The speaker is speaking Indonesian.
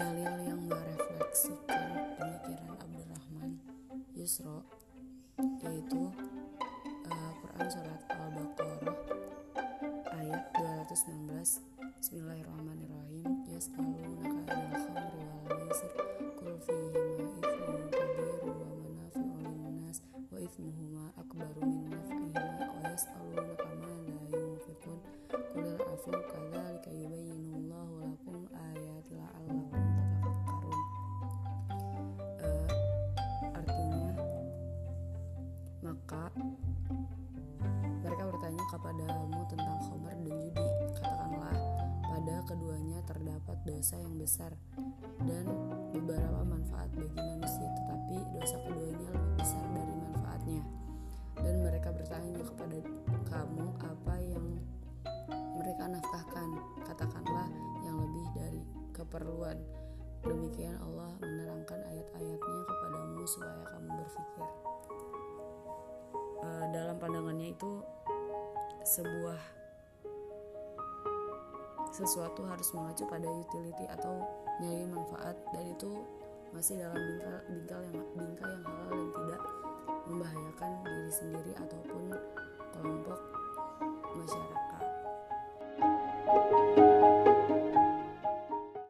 dalil yang merefleksikan pemikiran Abdurrahman Yusro yaitu uh, Quran surat Al-Baqarah ayat 216 Bismillahirrahmanirrahim. Yas'alunaka anil khamri wal maisir. Kul fihima ifmun kabir wa manafi'u linnas Wa ifmuhuma akbaru min naf'ihima. Wa ma la yunfikun Kulil afu kadhalika yubayinu Maka mereka bertanya kepadamu tentang Homer dan judi, Katakanlah, pada keduanya terdapat dosa yang besar dan beberapa manfaat bagi manusia, tetapi dosa keduanya lebih besar dari manfaatnya. Dan mereka bertanya kepada kamu apa yang mereka nafkahkan. Katakanlah yang lebih dari keperluan. Demikian Allah menerangkan ayat-ayatnya sebuah sesuatu harus mengacu pada utility atau nyari manfaat dan itu masih dalam bingkai bingkai yang bingkai yang halal dan tidak membahayakan diri sendiri ataupun kelompok masyarakat.